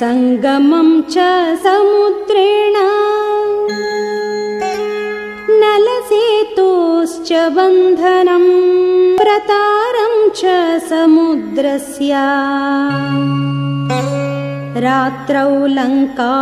सङ्गमम् च समुद्रेण नलसेतोश्च बन्धनम् प्रतारम् च समुद्रस्य रात्रौ लङ्कावरोधनम्।